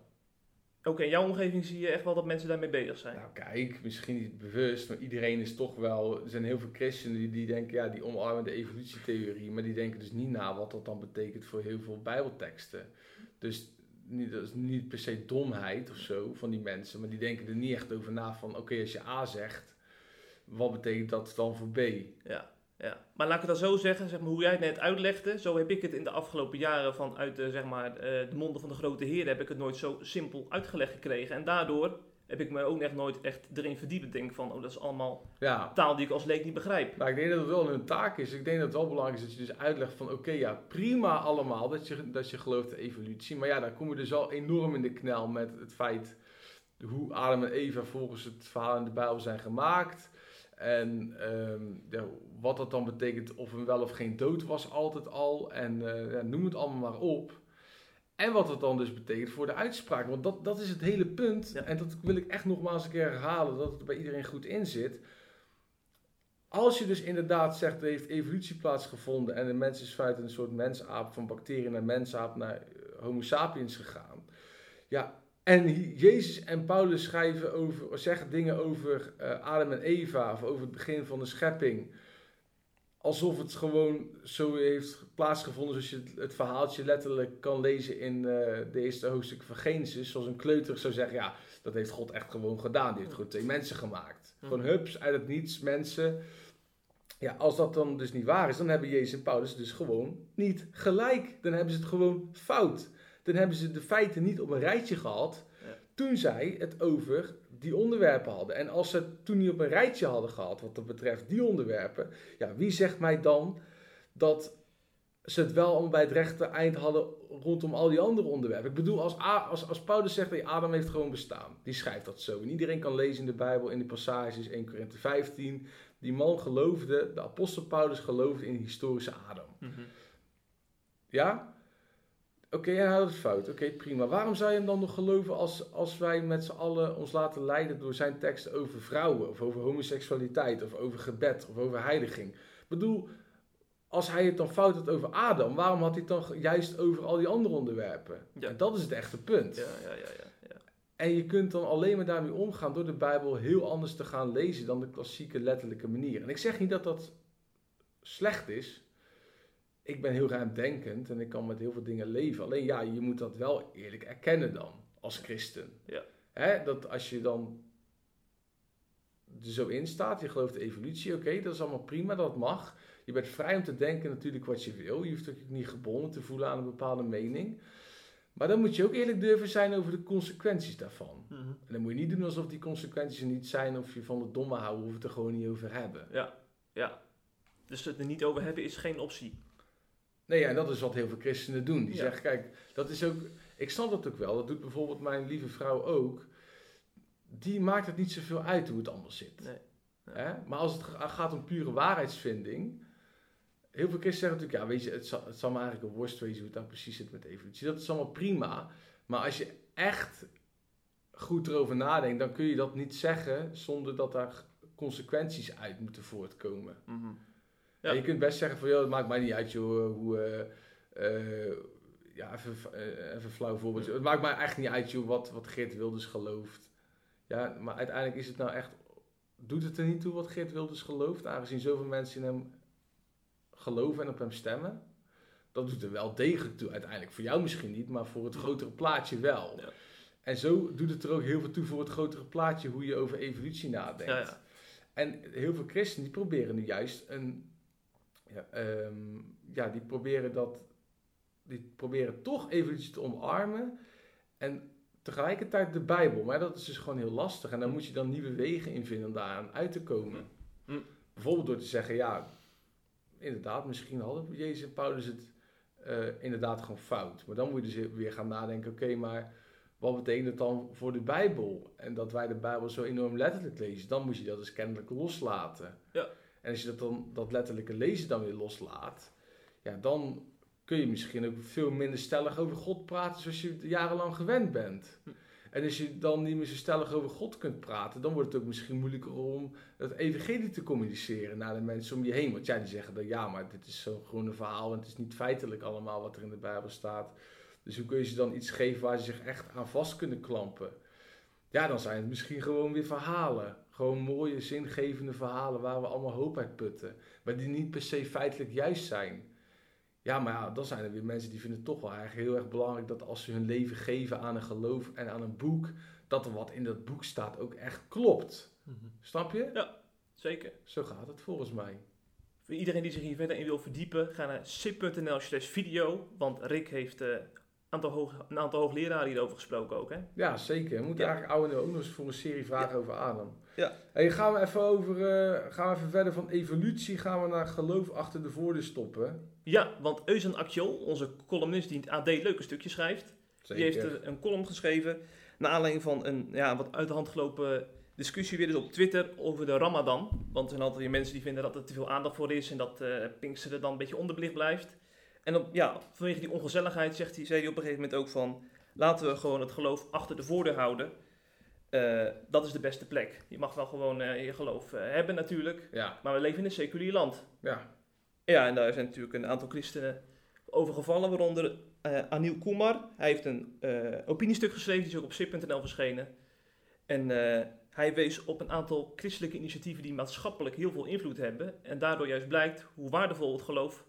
Oké, in jouw omgeving zie je echt wel dat mensen daarmee bezig zijn. Nou kijk, misschien niet bewust, maar iedereen is toch wel... Er zijn heel veel christenen die, die denken, ja, die omarmen de evolutietheorie. Maar die denken dus niet na wat dat dan betekent voor heel veel bijbelteksten. Dus niet, dat is niet per se domheid of zo van die mensen. Maar die denken er niet echt over na van, oké, als je A zegt, wat betekent dat dan voor B? Ja, ja. Maar laat ik het dan zo zeggen, zeg maar, hoe jij het net uitlegde, zo heb ik het in de afgelopen jaren vanuit de, zeg maar, eh, de monden van de grote heren heb ik het nooit zo simpel uitgelegd gekregen. En daardoor heb ik me ook echt nooit echt erin verdiept. Denk van, oh, dat is allemaal Ja, taal die ik als leek niet begrijp. Nou, ik denk dat het wel een taak is. Ik denk dat het wel belangrijk is dat je dus uitlegt van... Oké, ja, prima allemaal dat je, dat je gelooft in evolutie. Maar ja, dan kom je dus al enorm in de knel met het feit... hoe Adam en Eva volgens het verhaal in de Bijbel zijn gemaakt. En ehm, ja, wat dat dan betekent of er wel of geen dood was altijd al. En eh, ja, noem het allemaal maar op. En wat het dan dus betekent voor de uitspraak. Want dat, dat is het hele punt. Ja. En dat wil ik echt nogmaals een keer herhalen. Dat het bij iedereen goed in zit. Als je dus inderdaad zegt, er heeft evolutie plaatsgevonden en de mens is feitelijk een soort mensaap, van bacteriën naar mensaap naar eh, homo sapiens gegaan. Ja, en Jezus en Paulus schrijven over, zeggen dingen over eh, Adam en Eva, of over het begin van de schepping. Alsof het gewoon zo heeft plaatsgevonden, zoals je het, het verhaaltje letterlijk kan lezen in eh, de eerste hoofdstuk van Genesis. Zoals een kleuter zou zeggen, ja, dat heeft God echt gewoon gedaan. Die heeft gewoon twee mensen gemaakt. Mhm. Gewoon hups, uit het niets, mensen. Ja, als dat dan dus niet waar is, dan hebben Jezus en Paulus dus gewoon niet gelijk. Dan hebben ze het gewoon fout. Dan hebben ze de feiten niet op een rijtje gehad toen zij het over die onderwerpen hadden. En als ze het toen niet op een rijtje hadden gehad, wat dat betreft die onderwerpen, ja, wie zegt mij dan dat ze het wel allemaal bij het rechte eind hadden rondom al die andere onderwerpen? Ik bedoel, als, A- als, als Paulus zegt, hey, Adam heeft gewoon bestaan, die schrijft dat zo. En iedereen kan lezen in de Bijbel, in de passages, 1 Korinthe 15. Die man geloofde, de apostel Paulus geloofde in de historische Adam. Mhm. Ja? Oké, en hij had het fout. Oké, prima. Waarom zou je hem dan nog geloven als, als wij met z'n allen ons laten leiden door zijn teksten over vrouwen, of over homoseksualiteit, of over gebed, of over heiliging? Ik bedoel, als hij het dan fout had over Adam, waarom had hij het dan juist over al die andere onderwerpen? Ja. En dat is het echte punt. Ja, ja, ja, ja. ja. En je kunt dan alleen maar daarmee omgaan door de Bijbel heel anders te gaan lezen dan de klassieke letterlijke manier. En ik zeg niet dat dat slecht is. Ik ben heel ruimdenkend en ik kan met heel veel dingen leven. Alleen ja, je moet dat wel eerlijk erkennen dan, als christen. Ja. Hè, dat als je dan er zo in staat, je gelooft de evolutie, oké, dat is allemaal prima, dat mag. Je bent vrij om te denken natuurlijk wat je wil. Je hoeft ook niet gebonden te voelen aan een bepaalde mening. Maar dan moet je ook eerlijk durven zijn over de consequenties daarvan. Mhm. En dan moet je niet doen alsof die consequenties er niet zijn of je van het domme houden, hoeft het er gewoon niet over hebben. ja, ja. Dus het er niet over hebben is geen optie. Nee, ja, en dat is wat heel veel christenen doen. Die Ja. zeggen, kijk, dat is ook, ik snap dat ook wel, dat doet bijvoorbeeld mijn lieve vrouw ook. Die maakt het niet zoveel uit hoe het allemaal zit. Nee. Hè? Maar als het ga- gaat om pure waarheidsvinding, heel veel christenen zeggen natuurlijk, ja, weet je, het zal, het zal me eigenlijk een worst wezen hoe het dan precies zit met evolutie. Dat is allemaal prima, maar als je echt goed erover nadenkt, dan kun je dat niet zeggen zonder dat daar consequenties uit moeten voortkomen. Mhm. Ja. Je kunt best zeggen van, joh, het maakt mij niet uit joh, hoe... eh, eh, ja, even, eh, even een flauw voorbeeld. Het maakt mij echt niet uit joh, wat, wat Geert Wilders gelooft. Ja, maar uiteindelijk is het nou echt... Doet het er niet toe wat Geert Wilders gelooft? Aangezien zoveel mensen in hem geloven en op hem stemmen. Dat doet er wel degelijk toe uiteindelijk. Voor jou misschien niet, maar voor het grotere plaatje wel. Ja. En zo doet het er ook heel veel toe voor het grotere plaatje hoe je over evolutie nadenkt. Ja, ja. En heel veel christenen die proberen nu juist een. Ja, ehm, ja, die proberen dat die proberen toch evolutie te omarmen. En tegelijkertijd de Bijbel. Maar dat is dus gewoon heel lastig. En dan moet je dan nieuwe wegen in vinden om daaraan uit te komen. Mm. Bijvoorbeeld door te zeggen, ja, inderdaad, misschien hadden Jezus en Paulus het eh, inderdaad gewoon fout. Maar dan moet je dus weer gaan nadenken, oké, maar wat betekent het dan voor de Bijbel? En dat wij de Bijbel zo enorm letterlijk lezen, dan moet je dat dus kennelijk loslaten. Ja. En als je dat dan, dat letterlijke lezen dan weer loslaat, ja, dan kun je misschien ook veel minder stellig over God praten zoals je jarenlang gewend bent. Hm. En als je dan niet meer zo stellig over God kunt praten, dan wordt het ook misschien moeilijker om het evangelie te communiceren naar de mensen om je heen. Want jij die zeggen dan ja, maar dit is zo'n groene verhaal en het is niet feitelijk allemaal wat er in de Bijbel staat. Dus hoe kun je ze dan iets geven waar ze zich echt aan vast kunnen klampen? Ja, dan zijn het misschien gewoon weer verhalen. Gewoon mooie, zingevende verhalen waar we allemaal hoop uit putten. Maar die niet per se feitelijk juist zijn. Ja, maar ja, dan zijn er weer mensen die vinden het toch wel eigenlijk heel erg belangrijk dat als ze hun leven geven aan een geloof en aan een boek, dat er wat in dat boek staat ook echt klopt. Snap je? Zeker. Zo gaat het volgens mij. Voor iedereen die zich hier verder in wil verdiepen, ga naar sip.nl slash video. Want Rick heeft eh, aantal hoog, een aantal hoogleraren hierover gesproken ook, hè? Ja, zeker. We moeten Ja. eigenlijk oude ook nog eens voor een serie vragen over Adam. Ja. Hey, gaan we even over, eh, gaan we even verder van evolutie, gaan we naar geloof achter de voordeur stoppen. Ja, want Eusen Akjol, onze columnist die in het AD leuke stukjes schrijft, die heeft er een column geschreven naar aanleiding van een ja, wat uit de hand gelopen discussie weer eens op Twitter over de Ramadan. Want er zijn altijd weer mensen die vinden dat er te veel aandacht voor is en dat eh Pinksteren dan een beetje onderbelicht blijft. En op, ja, vanwege die ongezelligheid zegt hij, zei hij op een gegeven moment ook van, laten we gewoon het geloof achter de voordeur houden. Eh, dat is de beste plek. Je mag wel gewoon eh, je geloof eh, hebben natuurlijk, Ja, maar we leven in een seculier land. ja. Ja, en daar zijn natuurlijk een aantal christenen over gevallen, waaronder Anil Kumar. Hij heeft een opiniestuk geschreven, die is ook op zip.nl verschenen. En hij wees op een aantal christelijke initiatieven die maatschappelijk heel veel invloed hebben. En daardoor juist blijkt hoe waardevol het geloof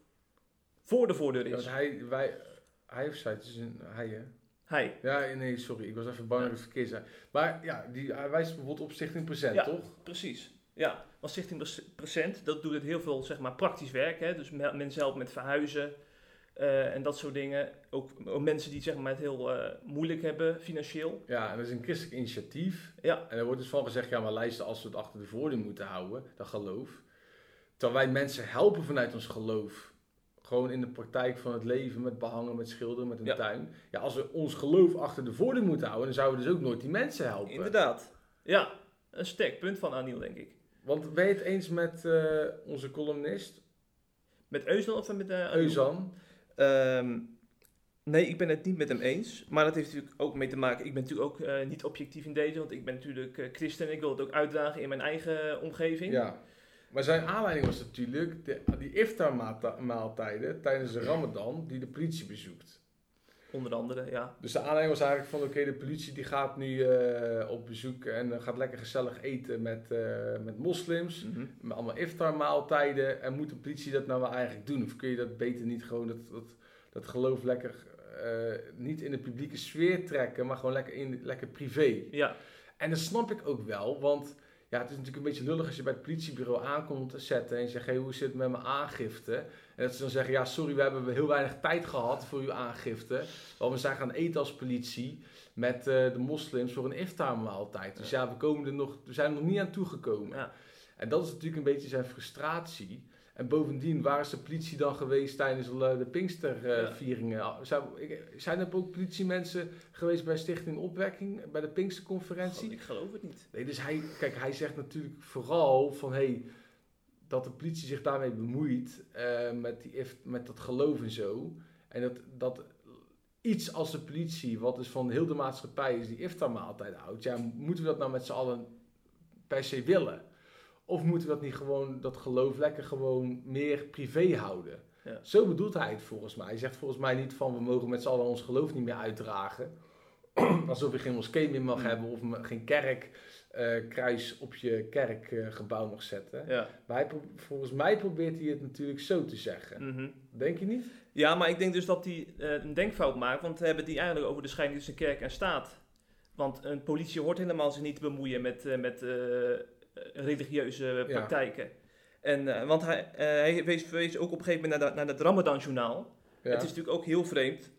voor de voordeur Ja, is. want hij, wij, hij of zij, het is een hij hè? Hij. Ja, nee, sorry, ik was even bang dat ik het verkeerd zei. Maar ja, die, hij wijst bijvoorbeeld op Stichting Present, Ja. toch? Precies. Ja, want Stichting Present, dat doet het heel veel zeg maar, praktisch werk. Hè? Dus me- mensen helpen met verhuizen eh, en dat soort dingen. Ook, ook mensen die zeg maar, het heel eh, moeilijk hebben financieel. Ja, en dat is een christelijk initiatief. Ja. En er wordt dus van gezegd, ja, maar luister, als we het achter de voordeur moeten houden, dat geloof. Terwijl wij mensen helpen vanuit ons geloof. Gewoon in de praktijk van het leven, met behangen, met schilderen, met een Ja. tuin. Ja, als we ons geloof achter de voordeur moeten houden, dan zouden we dus ook nooit die mensen helpen. Inderdaad. Ja, een sterk punt van Aniel, denk ik. Want ben je het eens met eh, onze columnist, Met Eusdan of met uh, Aniel? Euzan? Ehm, nee, ik ben het niet met hem eens. Maar dat heeft natuurlijk ook mee te maken. Ik ben natuurlijk ook eh, niet objectief in deze, want ik ben natuurlijk eh, christen en ik wil het ook uitdragen in mijn eigen omgeving. Ja. Maar zijn aanleiding was natuurlijk de, die iftar-maaltijden tijdens de Ramadan die de politie bezoekt. Onder andere, ja. Dus de aanleiding was eigenlijk van, oké, de politie die gaat nu eh, op bezoek en eh, gaat lekker gezellig eten met, eh, met moslims. Mhm. Met allemaal iftar-maaltijden. En moet de politie dat nou wel eigenlijk doen? Of kun je dat beter niet gewoon, dat, dat, dat geloof lekker, niet in de publieke sfeer trekken, maar gewoon lekker, in, lekker privé? Ja, En dat snap ik ook wel, want ja, het is natuurlijk een beetje lullig als je bij het politiebureau aankomt te zetten en je zegt, hey, hoe zit het met mijn aangifte? En dat ze dan zeggen, ja, sorry, we hebben heel weinig tijd gehad voor uw aangifte, want we zijn gaan eten als politie met eh, de moslims voor een iftar-maaltijd. Dus ja, we, komen er nog, we zijn er nog niet aan toegekomen. ja. En dat is natuurlijk een beetje zijn frustratie. En bovendien, waar is de politie dan geweest tijdens de de Pinkstervieringen? Zijn, zijn er ook politiemensen geweest bij Stichting Opwekking, bij de Pinksterconferentie? God, ik geloof het niet. Nee, dus hij, kijk, hij zegt natuurlijk vooral van hey, dat de politie zich daarmee bemoeit eh, met, die, met dat geloof en zo. En dat, dat iets als de politie, wat dus van heel de maatschappij is, die iftarmaaltijd houdt. Ja, moeten we dat nou met z'n allen per se willen? Of moeten we dat niet gewoon, dat geloof lekker gewoon meer privé houden? Ja. Zo bedoelt hij het volgens mij. Hij zegt volgens mij niet van we mogen met z'n allen ons geloof niet meer uitdragen. Alsof je geen moskee meer mag Hmm. hebben of geen kerk eh, kruis op je kerkgebouw mag zetten. Ja. Maar hij volgens mij probeert hij het natuurlijk zo te zeggen. Mhm. Denk je niet? ja, maar ik denk dus dat hij eh, een denkfout maakt, want we hebben die eigenlijk over de scheiding tussen kerk en staat. Want een politie hoort helemaal zich niet te bemoeien met, eh, met religieuze praktijken. En, eh, want hij, eh, hij wees, wees ook op een gegeven moment naar, dat- naar Ramadan-journaal. Ja. Het is natuurlijk ook heel vreemd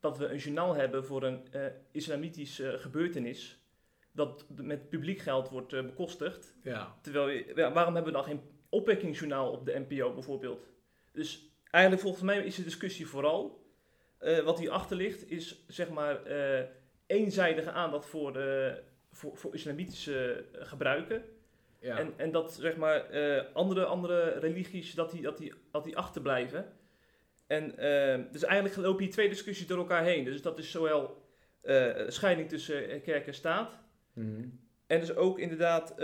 dat we een journaal hebben voor een eh islamitische gebeurtenis. Dat met publiek geld wordt eh, bekostigd. ja. Terwijl, ja, waarom hebben we dan geen opwekkingsjournaal op de NPO bijvoorbeeld? Dus eigenlijk volgens mij is de discussie vooral, eh, wat hierachter ligt, is zeg maar eh, eenzijdige aandacht voor, eh, voor, voor islamitische eh, gebruiken. Ja. En, en dat zeg maar eh, andere, andere religies, dat die, dat, die, dat die achterblijven. En eh, dus eigenlijk lopen hier twee discussies door elkaar heen. Dus dat is zowel eh, scheiding tussen eh, kerk en staat. Mhm. En dus ook inderdaad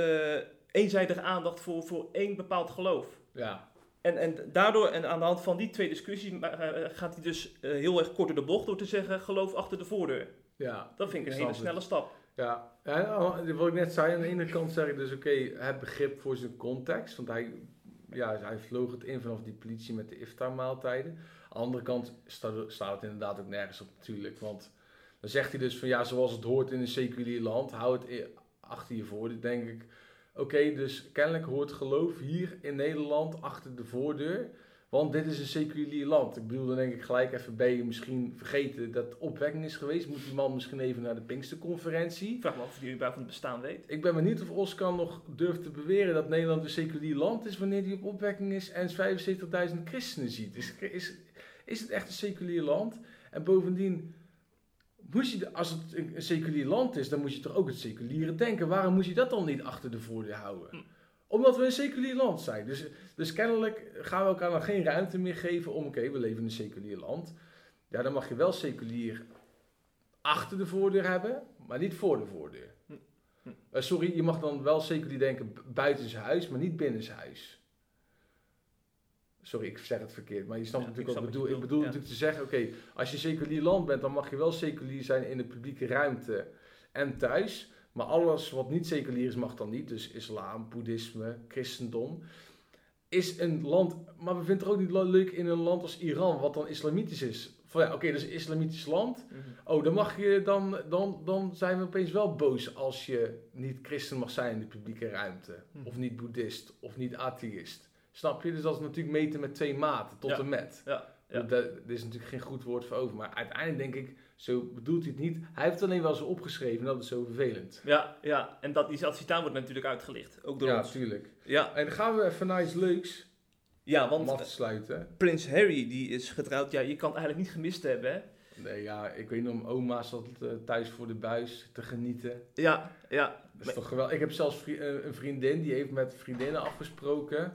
eenzijdige aandacht voor, voor één bepaald geloof. ja. En, en daardoor, en aan de hand van die twee discussies, gaat hij dus heel erg kort door de bocht door te zeggen: geloof achter de voordeur. ja. Dat vind ik een hele snelle stap. Ja, ja nou, wat ik net zei, aan de ene kant zeg ik dus oké, heb begrip voor zijn context, want hij, ja, hij vloog het in vanaf die politie met de iftar-maaltijden. Aan de andere kant staat, het inderdaad ook nergens op natuurlijk, want dan zegt hij dus van ja, zoals het hoort in een seculier land, hou het achter je voor. Dan denk ik, oké, dus kennelijk hoort geloof hier in Nederland achter de voordeur. Want dit is een seculier land. Ik bedoel, dan denk ik gelijk even, ben je misschien vergeten dat opwekking is geweest? Moet die man misschien even naar de Pinksterconferentie? Vraag me af of hij überhaupt van het bestaan weet. Ik ben benieuwd of Oscar nog durft te beweren dat Nederland een seculier land is wanneer die op opwekking is en 75.000 christenen ziet. Is, is, is het echt een seculier land? En bovendien, moest je, als het een, een seculier land is, dan moet je toch ook het seculiere denken. Waarom moet je dat dan niet achter de voordeur houden? Hm. Omdat we een seculier land zijn. Dus, dus kennelijk gaan we elkaar dan geen ruimte meer geven om, oké, we leven in een seculier land. Ja, dan mag je wel seculier achter de voordeur hebben, maar niet voor de voordeur. Hm. Hm. Eh, sorry, je mag dan wel seculier denken bu- buiten zijn huis, maar niet binnen zijn huis. Sorry, ik zeg het verkeerd, maar je snapt Ja, natuurlijk wat ik bedoel. Ik bedoel natuurlijk te zeggen, oké, als je seculier land bent, dan mag je wel seculier zijn in de publieke ruimte en thuis. Maar alles wat niet seculier is, mag dan niet. Dus islam, boeddhisme, christendom. Is een land, maar we vinden het ook niet le- leuk in een land als Iran, wat dan islamitisch is. Van ja, oké, dat is een islamitisch land. Oh, dan mag je dan, dan, dan zijn we opeens wel boos als je niet christen mag zijn in de publieke ruimte. Hm. Of niet boeddhist, of niet atheïst. Snap je? Dus dat is natuurlijk meten met twee maten, tot Ja. en met. Ja, ja. Daar is natuurlijk geen goed woord voor over. Maar uiteindelijk denk ik, zo bedoelt hij het niet. Hij heeft het alleen wel zo opgeschreven en dat is zo vervelend. Ja, ja, en dat, die citaat wordt natuurlijk uitgelicht. Ook door Ja, ons. natuurlijk. Ja, En dan gaan we even naar iets leuks ja om want af te sluiten. Prins Harry die is getrouwd. Ja, je kan het eigenlijk niet gemist hebben, hè? Nee, ja, ik weet nog, oma zat eh, thuis voor de buis te genieten. Ja, ja. Dat is toch geweldig. Ik heb zelfs vri- eh, een vriendin die heeft met vriendinnen afgesproken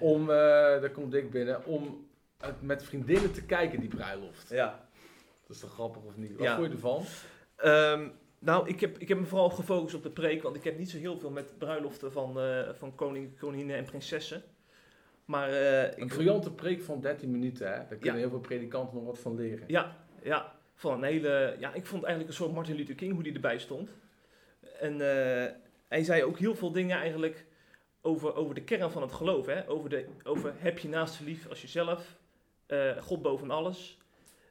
om, eh, daar komt ik binnen, om het met vriendinnen te kijken, die bruiloft. Ja. Dat is toch grappig of niet? Wat Ja. vond je ervan? Ehm, nou, ik heb, ik heb me vooral gefocust op de preek, want ik heb niet zo heel veel met bruiloften van, eh, van koning, koninginnen en prinsessen. Maar eh, Een briljante preek van 13 minuten, hè? Daar kunnen Ja. heel veel predikanten nog wat van leren. Ja, ja, van een hele, ja, ik vond eigenlijk een soort Martin Luther King hoe die erbij stond. En eh, hij zei ook heel veel dingen eigenlijk over, over de kern van het geloof. Hè? Over, de, over heb je naast lief als jezelf, God boven alles.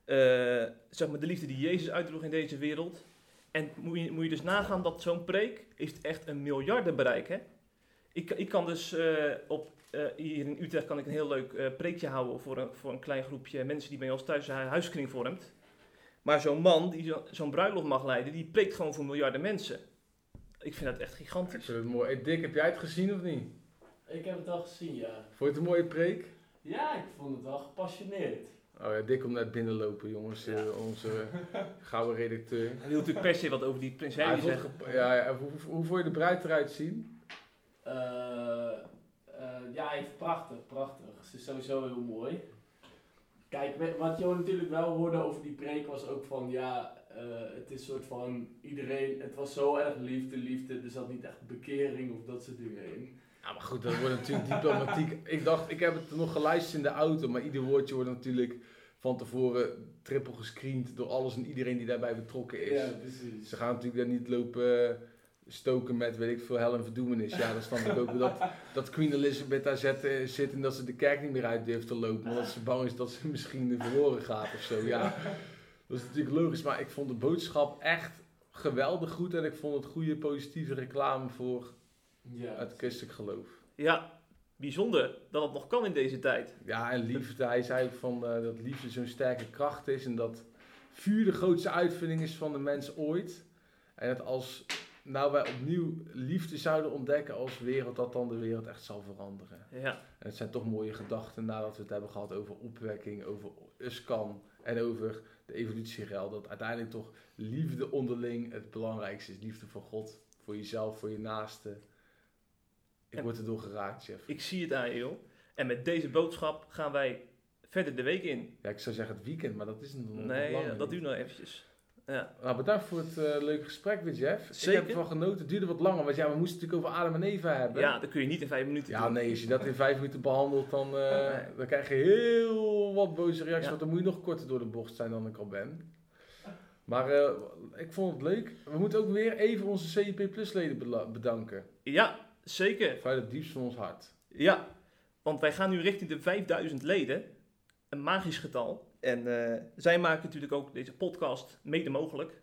Eh, zeg maar de liefde die Jezus uitdroeg in deze wereld. En moet je, moet je dus nagaan dat zo'n preek heeft echt een miljardenbereik. Hè? Ik, ik kan dus eh, op, eh, hier in Utrecht kan ik een heel leuk eh, preekje houden voor een, voor een klein groepje mensen die bij ons thuis een huiskring vormt. Maar zo'n man die zo- zo'n bruiloft mag leiden, die preekt gewoon voor miljarden mensen. Ik vind dat echt Ik gigantisch. vind het mooi. Hey, Dick, heb jij het gezien of niet? Ik heb het al gezien, ja. Vond je het een mooie preek? Ja, ik vond het wel gepassioneerd. Oh ja, Dick komt net binnenlopen, jongens. Ja. eh, onze gouden redacteur. Hij wil natuurlijk per se wat over die prins Hij Harry zeggen. ja, ja, hoe, hoe, vond je de bruid eruit zien? Eh, eh, ja, prachtig, prachtig. Ze is sowieso heel mooi. Kijk, wat je natuurlijk wel hoorde over die preek was ook van, ja, eh, het is soort van iedereen, het was zo erg liefde, liefde, er zat niet echt bekering of dat soort dingen in. Ja, maar goed, dat wordt natuurlijk diplomatiek. Ik dacht, ik heb het nog geluisterd in de auto, maar ieder woordje wordt natuurlijk van tevoren triple gescreend door alles en iedereen die daarbij betrokken is. Ja, precies. Ze gaan natuurlijk daar niet lopen eh, stoken met, weet ik veel, hel en verdoemenis. Ja, dan snap ik ook dat, dat Queen Elizabeth daar zet, eh, zit en dat ze de kerk niet meer uit durft te lopen. Omdat ze bang is dat ze misschien verloren gaat of zo. Ja, dat is natuurlijk logisch. Maar ik vond de boodschap echt geweldig goed. En ik vond het goede positieve reclame voor Ja. het christelijk geloof. Ja, bijzonder dat het nog kan in deze tijd. Ja, en liefde, hij zei ook van eh, dat liefde zo'n sterke kracht is en dat vuur de grootste uitvinding is van de mens ooit. En dat als nou wij opnieuw liefde zouden ontdekken als wereld, dat dan de wereld echt zal veranderen. Ja, En het zijn toch mooie gedachten nadat we het hebben gehad over opwekking, over Uskan en over de evolutierel. Dat uiteindelijk toch liefde onderling het belangrijkste is. Liefde voor God, voor jezelf, voor je naaste. Ik En- word erdoor geraakt, Jeff. ik zie het aan je, joh. En met deze boodschap gaan wij verder de week in. Ja, ik zou zeggen het weekend, maar dat is nog Nee, lang dat duurt nog eventjes. Ja, Nou, bedankt voor het eh, leuke gesprek weer, Jeff. Ik Zeker. heb ervan genoten. Het duurde wat langer, want ja, we moesten natuurlijk over Adam en Eva hebben. ja, dat kun je niet in vijf minuten Ja, doen. nee, als je dat in vijf minuten behandelt, dan, Nee. dan krijg je heel wat boze reacties. Ja. Want dan moet je nog korter door de bocht zijn dan ik al ben. Maar eh, ik vond het leuk. We moeten ook weer even onze CIP Plus leden bedanken. Ja, zeker. Vanuit het diepst van ons hart. Ja, want wij gaan nu richting de 5000 leden. Een magisch getal. En eh, zij maken natuurlijk ook deze podcast mede mogelijk.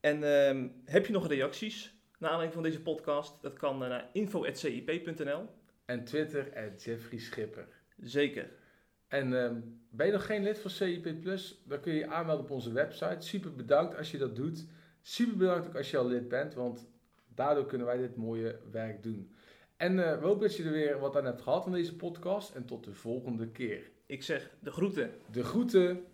En ehm, heb je nog reacties naar aanleiding van deze podcast? Dat kan eh, naar info.cip.nl. En Twitter, at Jeffrey Schipper. Zeker. En ehm, ben je nog geen lid van CIP Plus? Dan kun je je aanmelden op onze website. Super bedankt als je dat doet. Super bedankt ook als je al lid bent, want daardoor kunnen wij dit mooie werk doen. En eh, we hopen dat je er weer wat aan hebt gehad aan deze podcast. En tot de volgende keer. Ik zeg de groeten. De groeten.